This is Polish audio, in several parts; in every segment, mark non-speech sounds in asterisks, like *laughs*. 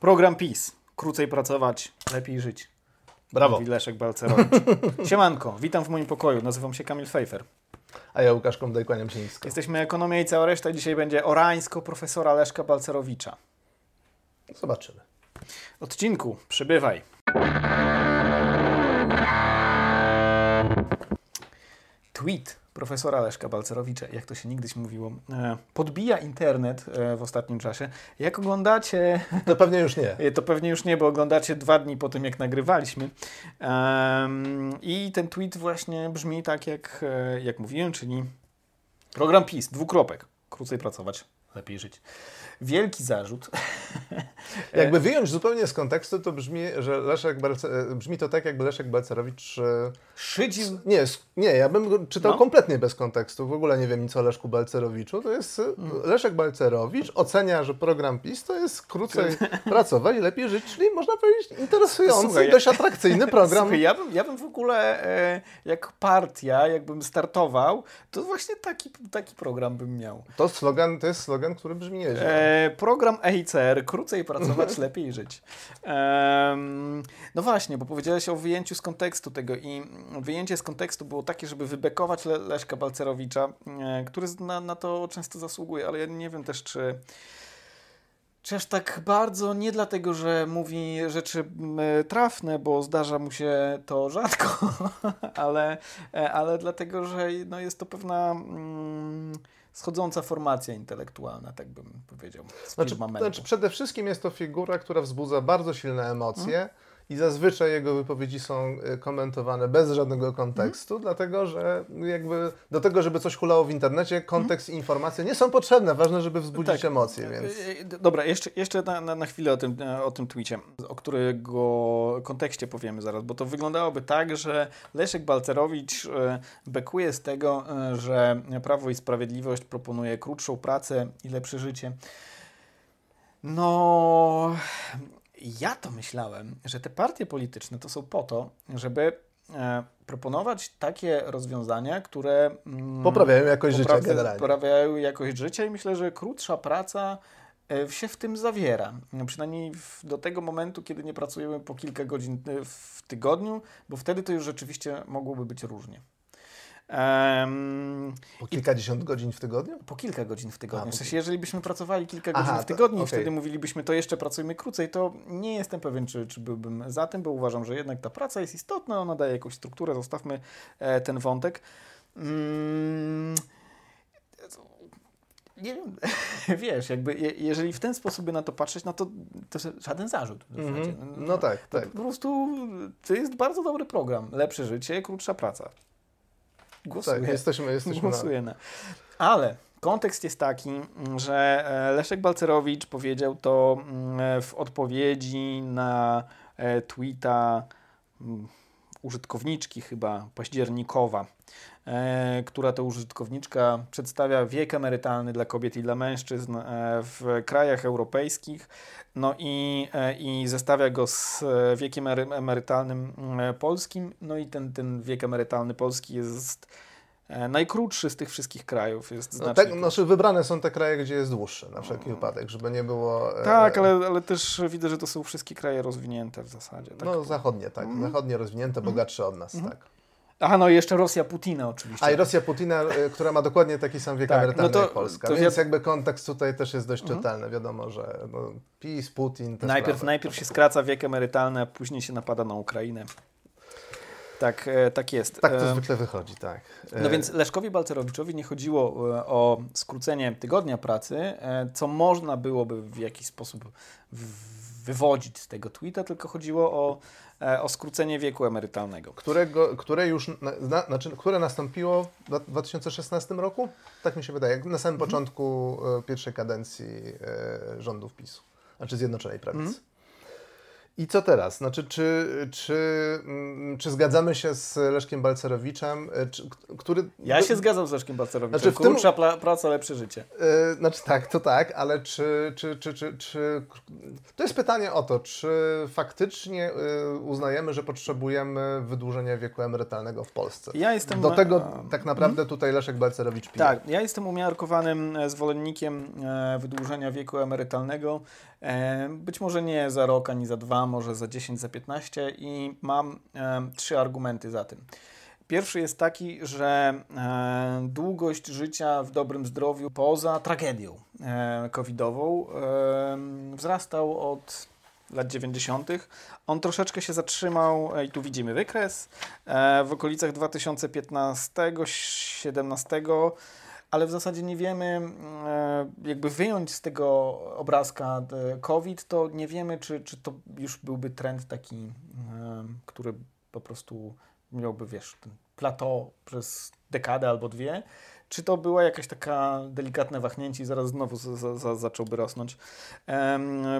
Program PiS. Krócej pracować, lepiej żyć. Brawo. Mówi Leszek Balcerowicz. *laughs* Siemanko, witam w moim pokoju. Nazywam się Kamil Fejfer. A ja Łukasz Komdaj, kłaniam się nisko. Jesteśmy Ekonomia i cała reszta. Dzisiaj będzie orańsko profesora Leszka Balcerowicza. Zobaczymy. Odcinku, przybywaj. Tweet profesora Leszka Balcerowicza, jak to się niegdyś mówiło, e, podbija internet e, w ostatnim czasie. Jak oglądacie, To pewnie już nie. *laughs* to pewnie już nie, bo oglądacie dwa dni po tym, jak nagrywaliśmy. I ten tweet właśnie brzmi tak, jak, e, jak mówiłem, czyli program PiS, dwukropek. Krócej pracować, lepiej żyć. Wielki zarzut. *laughs* Jakby wyjąć zupełnie z kontekstu, to brzmi, że Leszek Balce... brzmi to tak, jakby Leszek Balcerowicz... e, Szydził Nie, nie, ja bym czytał No. kompletnie bez kontekstu. W ogóle nie wiem nic o Leszku Balcerowiczu. To jest e, Mm. Leszek Balcerowicz ocenia, że program PiS to jest *laughs* krócej pracować lepiej żyć, czyli można powiedzieć interesujący Słuchaj, dość atrakcyjny *laughs* program. Słuchaj, ja, bym, ja bym w ogóle, e, jak partia, jakbym startował, to właśnie taki, taki program bym miał. To slogan, to jest slogan, który brzmi nieźle. E, program EICR, krócej pracować, *laughs* lepiej żyć. No właśnie, bo powiedziałeś o wyjęciu z kontekstu tego i wyjęcie z kontekstu było takie, żeby wybekować Le Leszka Balcerowicza, e, który na, na to często zasługuje, ale ja nie wiem też, czy czy aż tak bardzo nie dlatego, że mówi rzeczy trafne, bo zdarza mu się to rzadko, *laughs* ale, e, ale dlatego, że no, jest to pewna mm, schodząca formacja intelektualna, tak bym powiedział. Z Znaczy, znaczy, przede wszystkim jest to figura, która wzbudza bardzo silne emocje Mhm. I zazwyczaj jego wypowiedzi są y, komentowane bez żadnego kontekstu, Mhm. dlatego że jakby do tego, żeby coś hulało w internecie, kontekst Mhm. i informacje nie są potrzebne. Ważne, żeby wzbudzić Tak. emocje, więc... E, e, Dobra, jeszcze, jeszcze na, na, na chwilę o tym, e, o tym tweetie, o którego kontekście powiemy zaraz, bo to wyglądałoby tak, że Leszek Balcerowicz e, bekuje z tego, e, że Prawo i Sprawiedliwość proponuje krótszą pracę i lepsze życie. No, ja to myślałem, że te partie polityczne to są po to, żeby e, proponować takie rozwiązania, które mm, Poprawiają jakość życia poprawia- generalnie. Poprawiają jakość życia i myślę, że krótsza praca e, się w tym zawiera. No, Przynajmniej do tego momentu, kiedy nie pracujemy po kilka godzin e, w tygodniu, bo wtedy to już rzeczywiście mogłoby być różnie. Em, Po kilkadziesiąt godzin w tygodniu? po kilka godzin w tygodniu. A, w sensie, jeżeli byśmy pracowali kilka Aha, godzin to- w tygodniu i okej. wtedy mówilibyśmy, to jeszcze pracujmy krócej, to nie jestem pewien, czy, czy byłbym za tym, bo uważam, że jednak ta praca jest istotna, ona daje jakąś strukturę, zostawmy e, ten wątek. Mm, nie wiem, *laughs* wiesz, jakby je, jeżeli w ten sposób by na to patrzeć, no to, to żaden zarzut. w Mhm. zasadzie. No tak, To tak. po prostu to jest bardzo dobry program. Lepsze życie, krótsza praca. Głosuję. Tak, jesteśmy, jesteśmy na... Na. Ale kontekst jest taki, że e, Leszek Balcerowicz powiedział to mm, w odpowiedzi na e, tweeta mm, użytkowniczki chyba październikowa, e, która to użytkowniczka przedstawia wiek emerytalny dla kobiet i dla mężczyzn e, w krajach europejskich. No i, e, i zestawia go z e, wiekiem emery- emerytalnym e, polskim. No i ten, ten wiek emerytalny polski jest najkrótszy z tych wszystkich krajów. Jest No, znacznie tak, znaczy wybrane są te kraje, gdzie jest dłuższe, na wszelki wypadek, żeby nie było... e, Tak, ale, ale też widzę, że to są wszystkie kraje rozwinięte w zasadzie. Tak? No zachodnie, tak. Mhm. Zachodnie rozwinięte, bogatsze od nas, tak. Aha, no i jeszcze Rosja Putina oczywiście. A i Rosja Putina, y, która ma dokładnie taki sam wiek Tak, emerytalny no jak Polska. to Więc wi- Mhm. jakby kontekst tutaj też jest dość czytelny. Wiadomo, że no, PiS, Putin, najpierw, sprawy. najpierw się skraca wiek emerytalny, a później się napada na Ukrainę. Tak, e, tak jest. Tak to E, zwykle wychodzi, tak. No E, więc Leszkowi Balcerowiczowi nie chodziło o skrócenie tygodnia pracy, co można byłoby w jakiś sposób wywodzić z tego tweeta, tylko chodziło o, o skrócenie wieku emerytalnego. Którego, które już, na, na, znaczy, które nastąpiło w 2016 roku? Tak mi się wydaje, na samym Mhm. początku pierwszej kadencji rządów PiSu, znaczy Zjednoczonej Prawicy. Mhm. I co teraz? Znaczy, czy, czy, mm, czy zgadzamy się z Leszkiem Balcerowiczem, e, czy, który... Ja się zgadzam z Leszkiem Balcerowiczem. Znaczy w tym- Krótsza pla- praca, lepsze życie. E, Znaczy tak, to tak, ale czy, czy, czy, czy, czy... To jest pytanie o to, czy faktycznie e, uznajemy, że potrzebujemy wydłużenia wieku emerytalnego w Polsce? Ja jestem... Do tego tak naprawdę tutaj Leszek Balcerowicz pije. Tak, ja jestem umiarkowanym zwolennikiem wydłużenia wieku emerytalnego Być może nie za rok ani za dwa, może za 10, za 15 i mam trzy argumenty za tym. Pierwszy jest taki, że długość życia w dobrym zdrowiu poza tragedią covidową wzrastał od lat 90. On troszeczkę się zatrzymał, e, i tu widzimy wykres, e, w okolicach 2015-17 ale w zasadzie nie wiemy, e, jakby wyjąć z tego obrazka COVID, to nie wiemy, czy, czy to już byłby trend taki, który po prostu miałby, wiesz, ten plateau przez dekadę albo dwie, czy to była jakaś taka delikatne wahnięcie i zaraz znowu zacząłby rosnąć.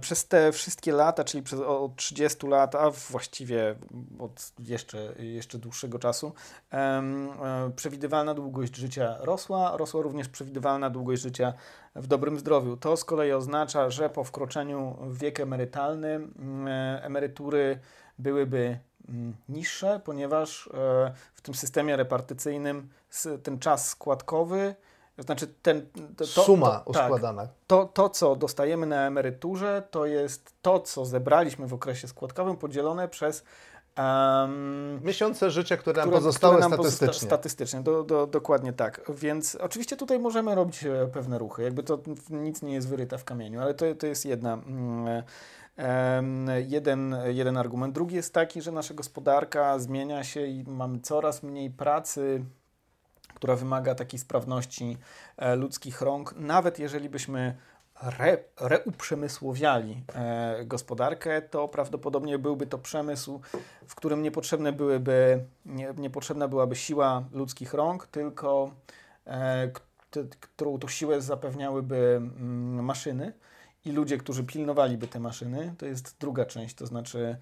przez te wszystkie lata, czyli przez od 30 lat, a właściwie od jeszcze, jeszcze dłuższego czasu, e, przewidywalna długość życia rosła, rosła również przewidywalna długość życia w dobrym zdrowiu. To z kolei oznacza, że po wkroczeniu w wiek emerytalny e, emerytury byłyby Mm, niższe, ponieważ e, w tym systemie repartycyjnym ten czas składkowy, znaczy ten, to, suma to, tak, uskładana. Tak, to, to, co dostajemy na emeryturze, to jest to, co zebraliśmy w okresie składkowym, podzielone przez Um, Miesiące życia, które nam które, pozostały które nam statystycznie. Pozosta statystycznie, do, do, dokładnie tak. Więc oczywiście tutaj możemy robić e, pewne ruchy, jakby to nic nie jest wyryte w kamieniu, ale to, to jest jedna, mm, Jeden, jeden argument. Drugi jest taki, że nasza gospodarka zmienia się i mamy coraz mniej pracy, która wymaga takiej sprawności e, ludzkich rąk. Nawet jeżeli byśmy re, reuprzemysłowiali e, gospodarkę, to prawdopodobnie byłby to przemysł, w którym niepotrzebne byłyby, nie, niepotrzebna byłaby siła ludzkich rąk, tylko e, którą to siłę zapewniałyby mm, maszyny i ludzie, którzy pilnowaliby te maszyny, to jest druga część, to znaczy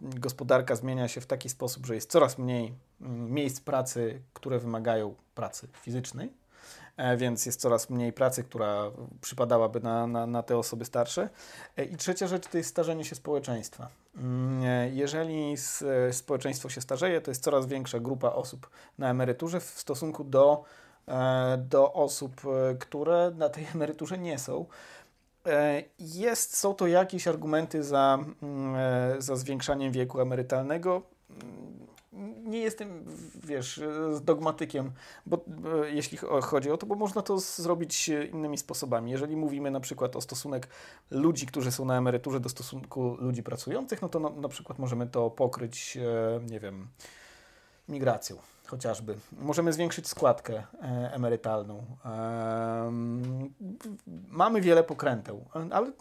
gospodarka zmienia się w taki sposób, że jest coraz mniej mm, miejsc pracy, które wymagają pracy fizycznej, e, więc jest coraz mniej pracy, która przypadałaby na, na, na te osoby starsze. E, I trzecia rzecz to jest starzenie się społeczeństwa. Mm, e, jeżeli e, społeczeństwo się starzeje, to jest coraz większa grupa osób na emeryturze w stosunku do, e, do osób, które na tej *laughs* emeryturze nie są. E, jest, są to jakieś argumenty za, mm, e, za zwiększaniem wieku emerytalnego. Nie jestem, wiesz, dogmatykiem, bo e, jeśli chodzi o to, bo można to zrobić innymi sposobami. Jeżeli mówimy na przykład o stosunek ludzi, którzy są na emeryturze do stosunku ludzi pracujących, no to na, na przykład możemy to pokryć, nie wiem, migracją chociażby. Możemy zwiększyć składkę e, emerytalną. Mamy wiele pokręteł, ale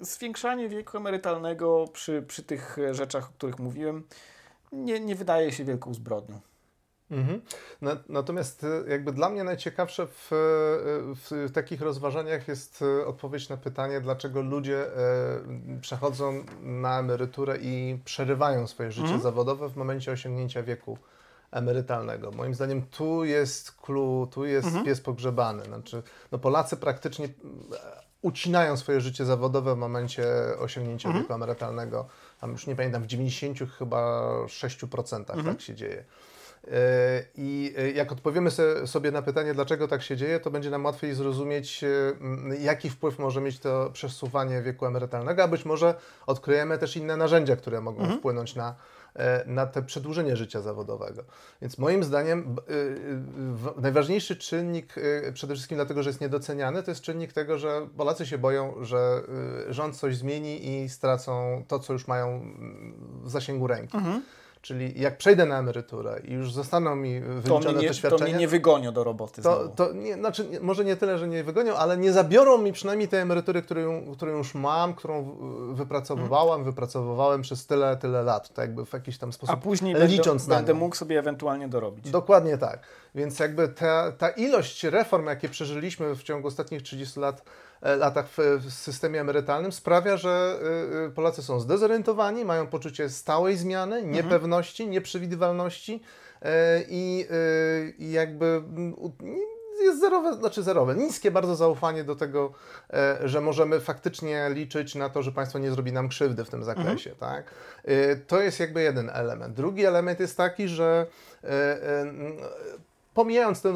zwiększanie wieku emerytalnego przy, przy tych rzeczach, o których mówiłem, nie, nie wydaje się wielką zbrodnią. Mhm. Natomiast e, jakby dla mnie najciekawsze w, e, w, takich rozważaniach jest odpowiedź na pytanie, dlaczego ludzie przechodzą na emeryturę i przerywają swoje życie mhm. zawodowe w momencie osiągnięcia wieku emerytalnego. Moim zdaniem tu jest clue, tu jest mhm. pies pogrzebany. Znaczy, no Polacy praktycznie e, ucinają swoje życie zawodowe w momencie osiągnięcia mhm. wieku emerytalnego. Tam już nie pamiętam, w 90 chyba 6% mhm. tak się dzieje. E, I e, jak odpowiemy sobie na pytanie, dlaczego tak się dzieje, to będzie nam łatwiej zrozumieć, jaki wpływ może mieć to przesuwanie wieku emerytalnego, a być może odkryjemy też inne narzędzia, które mogą mhm. wpłynąć na na te przedłużenie życia zawodowego. Więc moim zdaniem y, y, najważniejszy czynnik, y, przede wszystkim dlatego, że jest niedoceniany, to jest czynnik tego, że Polacy się boją, że rząd coś zmieni i stracą to, co już mają w zasięgu ręki. Mhm. Czyli jak przejdę na emeryturę i już zostaną mi wyliczone to nie, te świadczenia... To mnie nie wygonią do roboty to, to nie, znaczy, może nie tyle, że nie wygonią, ale nie zabiorą mi przynajmniej tej emerytury, którą, którą już mam, którą wypracowywałam, hmm. wypracowywałem przez tyle, tyle lat. To jakby w jakiś tam sposób A później licząc będę, na będę mógł sobie ewentualnie dorobić. Dokładnie tak. Więc jakby ta, ta ilość reform, jakie przeżyliśmy w ciągu ostatnich 30 lat, latach w, w systemie emerytalnym sprawia, że y, Polacy są zdezorientowani, mają poczucie stałej zmiany, mhm. niepewności, nieprzewidywalności i jakby jest zerowe, znaczy zerowe, niskie bardzo zaufanie do tego, że możemy faktycznie liczyć na to, że państwo nie zrobi nam krzywdy w tym zakresie. Mhm. Tak? To jest jakby jeden element. Drugi element jest taki, że pomijając tę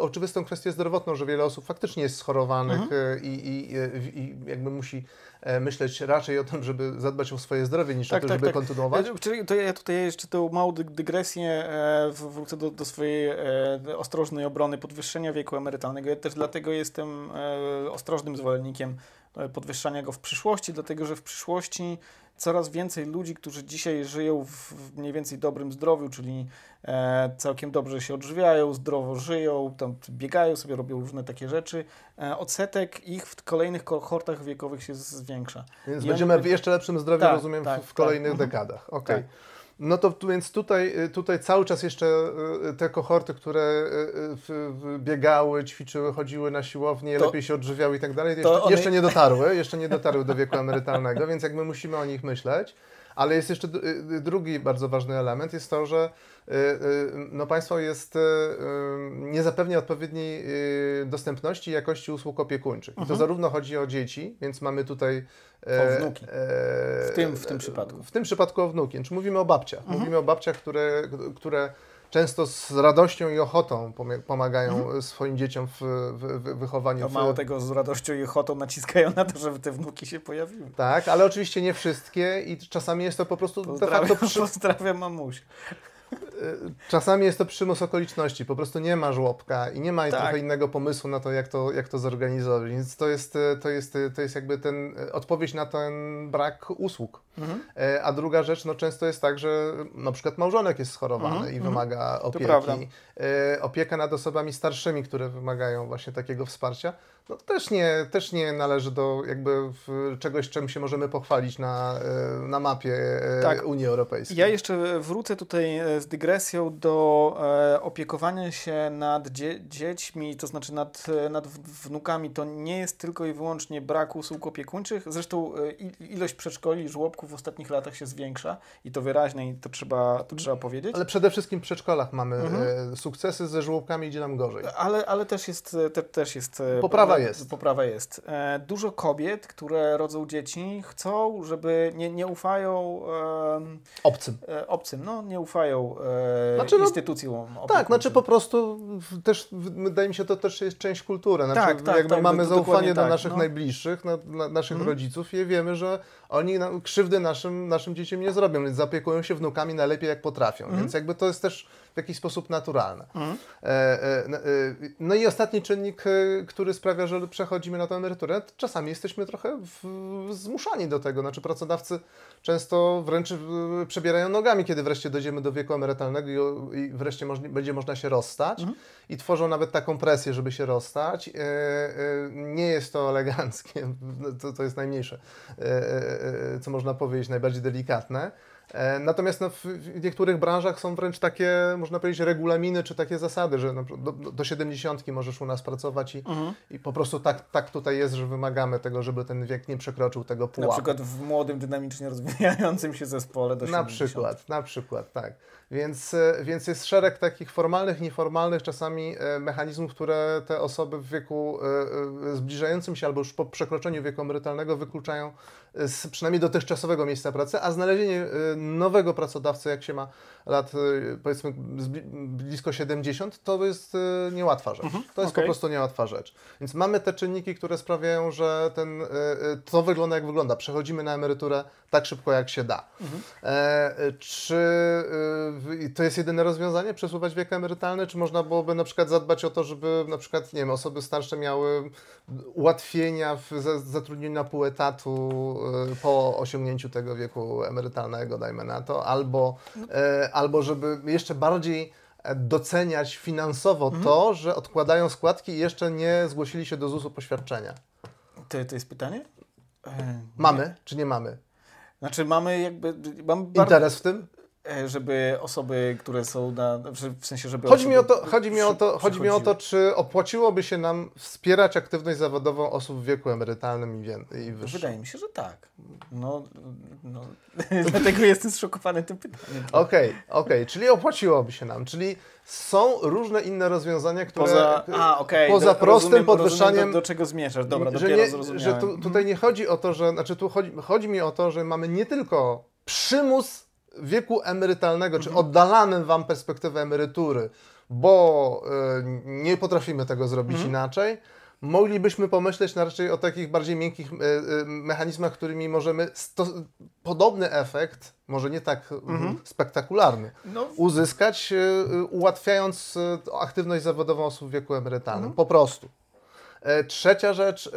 oczywistą kwestię zdrowotną, że wiele osób faktycznie jest schorowanych Mhm. y, i, i, i, i jakby musi e, myśleć raczej o tym, żeby zadbać o swoje zdrowie, niż o to, żeby kontynuować. Ja, czyli to ja tutaj jeszcze tą małą dy- dygresję e, wrócę do, do swojej e, ostrożnej obrony podwyższenia wieku emerytalnego. Ja też dlatego jestem e, ostrożnym zwolennikiem e, podwyższania go w przyszłości, dlatego że w przyszłości coraz więcej ludzi, którzy dzisiaj żyją w mniej więcej dobrym zdrowiu, czyli e, całkiem dobrze się odżywiają, zdrowo żyją, tam biegają sobie, robią różne takie rzeczy, e, odsetek ich w kolejnych kohortach wiekowych się zwiększa. Więc I będziemy oni- w jeszcze lepszym zdrowiu, Tak, rozumiem, tak, w, w tak. kolejnych dekadach. Okej. Tak. No to więc tutaj, tutaj cały czas jeszcze y, te kohorty, które y, biegały, ćwiczyły, chodziły na siłownię, To- lepiej się odżywiały i tak dalej, jeszcze, one- jeszcze nie dotarły, jeszcze nie dotarły do wieku emerytalnego, więc jakby musimy o nich myśleć. Ale jest jeszcze y, drugi bardzo ważny element, jest to, że y, y, no państwo jest, nie zapewnia odpowiedniej dostępności i jakości usług opiekuńczych. I to Mhm. zarówno chodzi o dzieci, więc mamy tutaj... O wnuki. e, W tym- w tym przypadku. W tym przypadku o wnuki. Czy mówimy o babciach? Mhm. Mówimy o babciach, które, które często z radością i ochotą pomagają Mhm. swoim dzieciom w, w, w wychowaniu. To mało tego z radością i ochotą naciskają na to, żeby te wnuki się pojawiły. Tak, ale oczywiście nie wszystkie i czasami jest to po prostu de Pozdrawiam, facto przy, pozdrawiam mamuś. Czasami jest to przymus okoliczności. Po prostu nie ma żłobka i nie ma Tak. trochę innego pomysłu na to, jak to, jak to zorganizować. Więc to jest, e, to jest, e, to jest jakby ten odpowiedź na ten brak usług. Mhm. A druga rzecz, no często jest tak, że na przykład małżonek jest schorowany Mhm, i mhm. wymaga opieki. Opieka nad osobami starszymi, które wymagają właśnie takiego wsparcia, no też nie, też nie należy do jakby czegoś, czym się możemy pochwalić na, na mapie Tak. Unii Europejskiej. Ja jeszcze wrócę tutaj z dygresją do e, opiekowania się nad dzie dziećmi, to znaczy nad, e, nad wnukami. To nie jest tylko i wyłącznie brak usług opiekuńczych. Zresztą e, ilość przedszkoli żłobków w ostatnich latach się zwiększa i to wyraźnie i to trzeba, to trzeba powiedzieć. Ale przede wszystkim w przedszkolach mamy Mhm. e, sukcesy, ze żłobkami idzie nam gorzej. Ale, ale też jest, te, też jest. e, Poprawa jest. Poprawa jest. E, Dużo kobiet, które rodzą dzieci, chcą, żeby nie, nie ufają Obcym. e, obcym, no nie ufają e, Znaczy, no, instytucjom Tak, znaczy po prostu też wydaje mi się, to też jest część kultury. Znaczy, Tak, tak, jakby tak, mamy zaufanie do tak, naszych no. najbliższych, na, na, naszych Mhm. rodziców i wiemy, że oni na, krzywdy naszym, naszym dzieciom nie zrobią, więc zaopiekują się wnukami najlepiej jak potrafią. Mhm. Więc jakby to jest też w jakiś sposób naturalne. Mhm. E, e, n- e, no i ostatni czynnik, e, który sprawia, że przechodzimy na tę emeryturę, czasami jesteśmy trochę w, zmuszani do tego. Znaczy pracodawcy często wręcz e, przebierają nogami, kiedy wreszcie dojdziemy do wieku emerytalnego i, wreszcie możli, będzie można się rozstać Mhm. i tworzą nawet taką presję, żeby się rozstać. E, e, nie jest to eleganckie, *laughs* to, to jest najmniejsze, e, co można powiedzieć, najbardziej delikatne. E, Natomiast no, w niektórych branżach są wręcz takie, można powiedzieć, regulaminy czy takie zasady, że na do, do 70 możesz u nas pracować i, Mhm. i po prostu tak, tak tutaj jest, że wymagamy tego, żeby ten wiek nie przekroczył tego Na pułapu. przykład w młodym, dynamicznie rozwijającym się zespole do Na 70. przykład, na przykład, tak. Więc, e, więc jest szereg takich formalnych, nieformalnych czasami e, mechanizmów, które te osoby w wieku zbliżającym się albo już po przekroczeniu wieku emerytalnego wykluczają z przynajmniej dotychczasowego miejsca pracy, a znalezienie nowego pracodawcy, jak się ma lat e, powiedzmy blisko 70, to jest e, niełatwa rzecz. To jest po okej. prostu niełatwa rzecz. Więc mamy te czynniki, które sprawiają, że ten, e, to wygląda jak wygląda. Przechodzimy na emeryturę tak szybko, jak się da. E, e, czy e, to jest jedyne rozwiązanie, przesuwać wiek emerytalny, czy można byłoby na przykład zadbać o to, żeby na przykład, nie wiem, osoby starsze miały ułatwienia w za- zatrudnieniu na pół etatu po osiągnięciu tego wieku emerytalnego, dajmy na to, albo, e, albo żeby jeszcze bardziej e, doceniać finansowo to, że odkładają składki i jeszcze nie zgłosili się do ZUS-u poświadczenia. To, to jest pytanie? E, Mamy, czy nie mamy? Znaczy mamy jakby, mamy bardzo, Interes w tym? E, żeby osoby, które są na, w sensie, żeby Chodzi mi, o to, chodzi, mi o to, chodzi mi o to, czy opłaciłoby się nam wspierać aktywność zawodową osób w wieku emerytalnym i, i wyższym. Wydaje mi się, że tak. No, no *laughs* dlatego jestem zszokowany tym pytaniem. Okej, okej, czyli opłaciłoby się nam, czyli są różne inne rozwiązania, które Poza, a, okej, poza do- prostym rozumiem, podwyższaniem Rozumiem, do, do czego zmierzasz. Dobra, że, dopiero nie, zrozumiałem. że tu, tutaj nie chodzi o to, że, znaczy tu chodzi, chodzi mi o to, że mamy nie tylko przymus wieku emerytalnego, Mhm. czy oddalamy wam perspektywę emerytury, bo y, nie potrafimy tego zrobić Mhm. inaczej, moglibyśmy pomyśleć na raczej o takich bardziej miękkich y, y, mechanizmach, którymi możemy podobny efekt, może nie tak Mhm. spektakularny, No, uzyskać, ułatwiając aktywność zawodową osób w wieku emerytalnym. Mhm. Po prostu. Trzecia rzecz,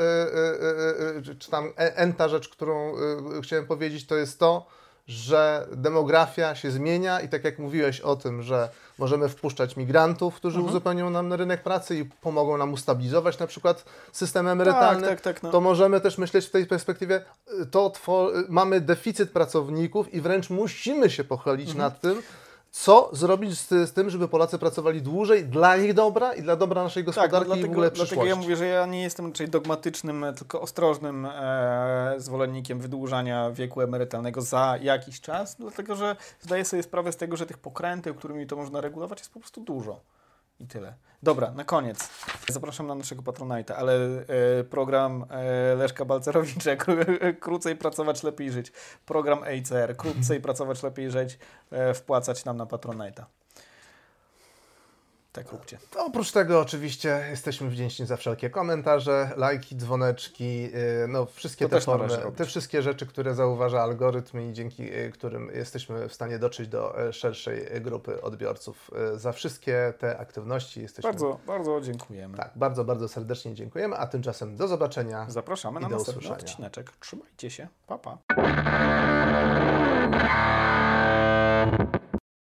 czy tam enta rzecz, którą chciałem powiedzieć, to jest to, że demografia się zmienia i tak jak mówiłeś o tym, że możemy wpuszczać migrantów, którzy Mhm. uzupełnią nam rynek pracy i pomogą nam ustabilizować na przykład system emerytalny, tak, tak, tak. No. to możemy też myśleć w tej perspektywie, y, to y, mamy deficyt pracowników i wręcz musimy się pochylić Mhm. nad tym, co zrobić z, z tym, żeby Polacy pracowali dłużej dla ich dobra i dla dobra naszej Tak, gospodarki i w dlatego, ogóle dlatego przyszłości. ja mówię, że ja nie jestem raczej dogmatycznym, e, tylko ostrożnym e, zwolennikiem wydłużania wieku emerytalnego za jakiś czas, dlatego że zdaję sobie sprawę z tego, że tych pokręteł, którymi to można regulować, jest po prostu dużo. I tyle. Dobra, na koniec. Zapraszam na naszego Patronite'a, ale e, program e, Leszka Balcerowicza, kró- *laughs* krócej pracować, lepiej żyć. Program EICR, krócej pracować, lepiej żyć, e, wpłacać nam na Patronite'a. Tak róbcie. To Oprócz tego oczywiście jesteśmy wdzięczni za wszelkie komentarze, lajki, dzwoneczki, yy, no wszystkie To te formy, te wszystkie rzeczy, które zauważa algorytm i dzięki yy, którym jesteśmy w stanie dotrzeć do yy, szerszej grupy odbiorców. Za wszystkie te aktywności jesteśmy Bardzo, bardzo dziękujemy. tak, bardzo, bardzo serdecznie dziękujemy, a tymczasem do zobaczenia. Zapraszamy I na do następny usłyszenia. odcineczek. Trzymajcie się. Pa, pa.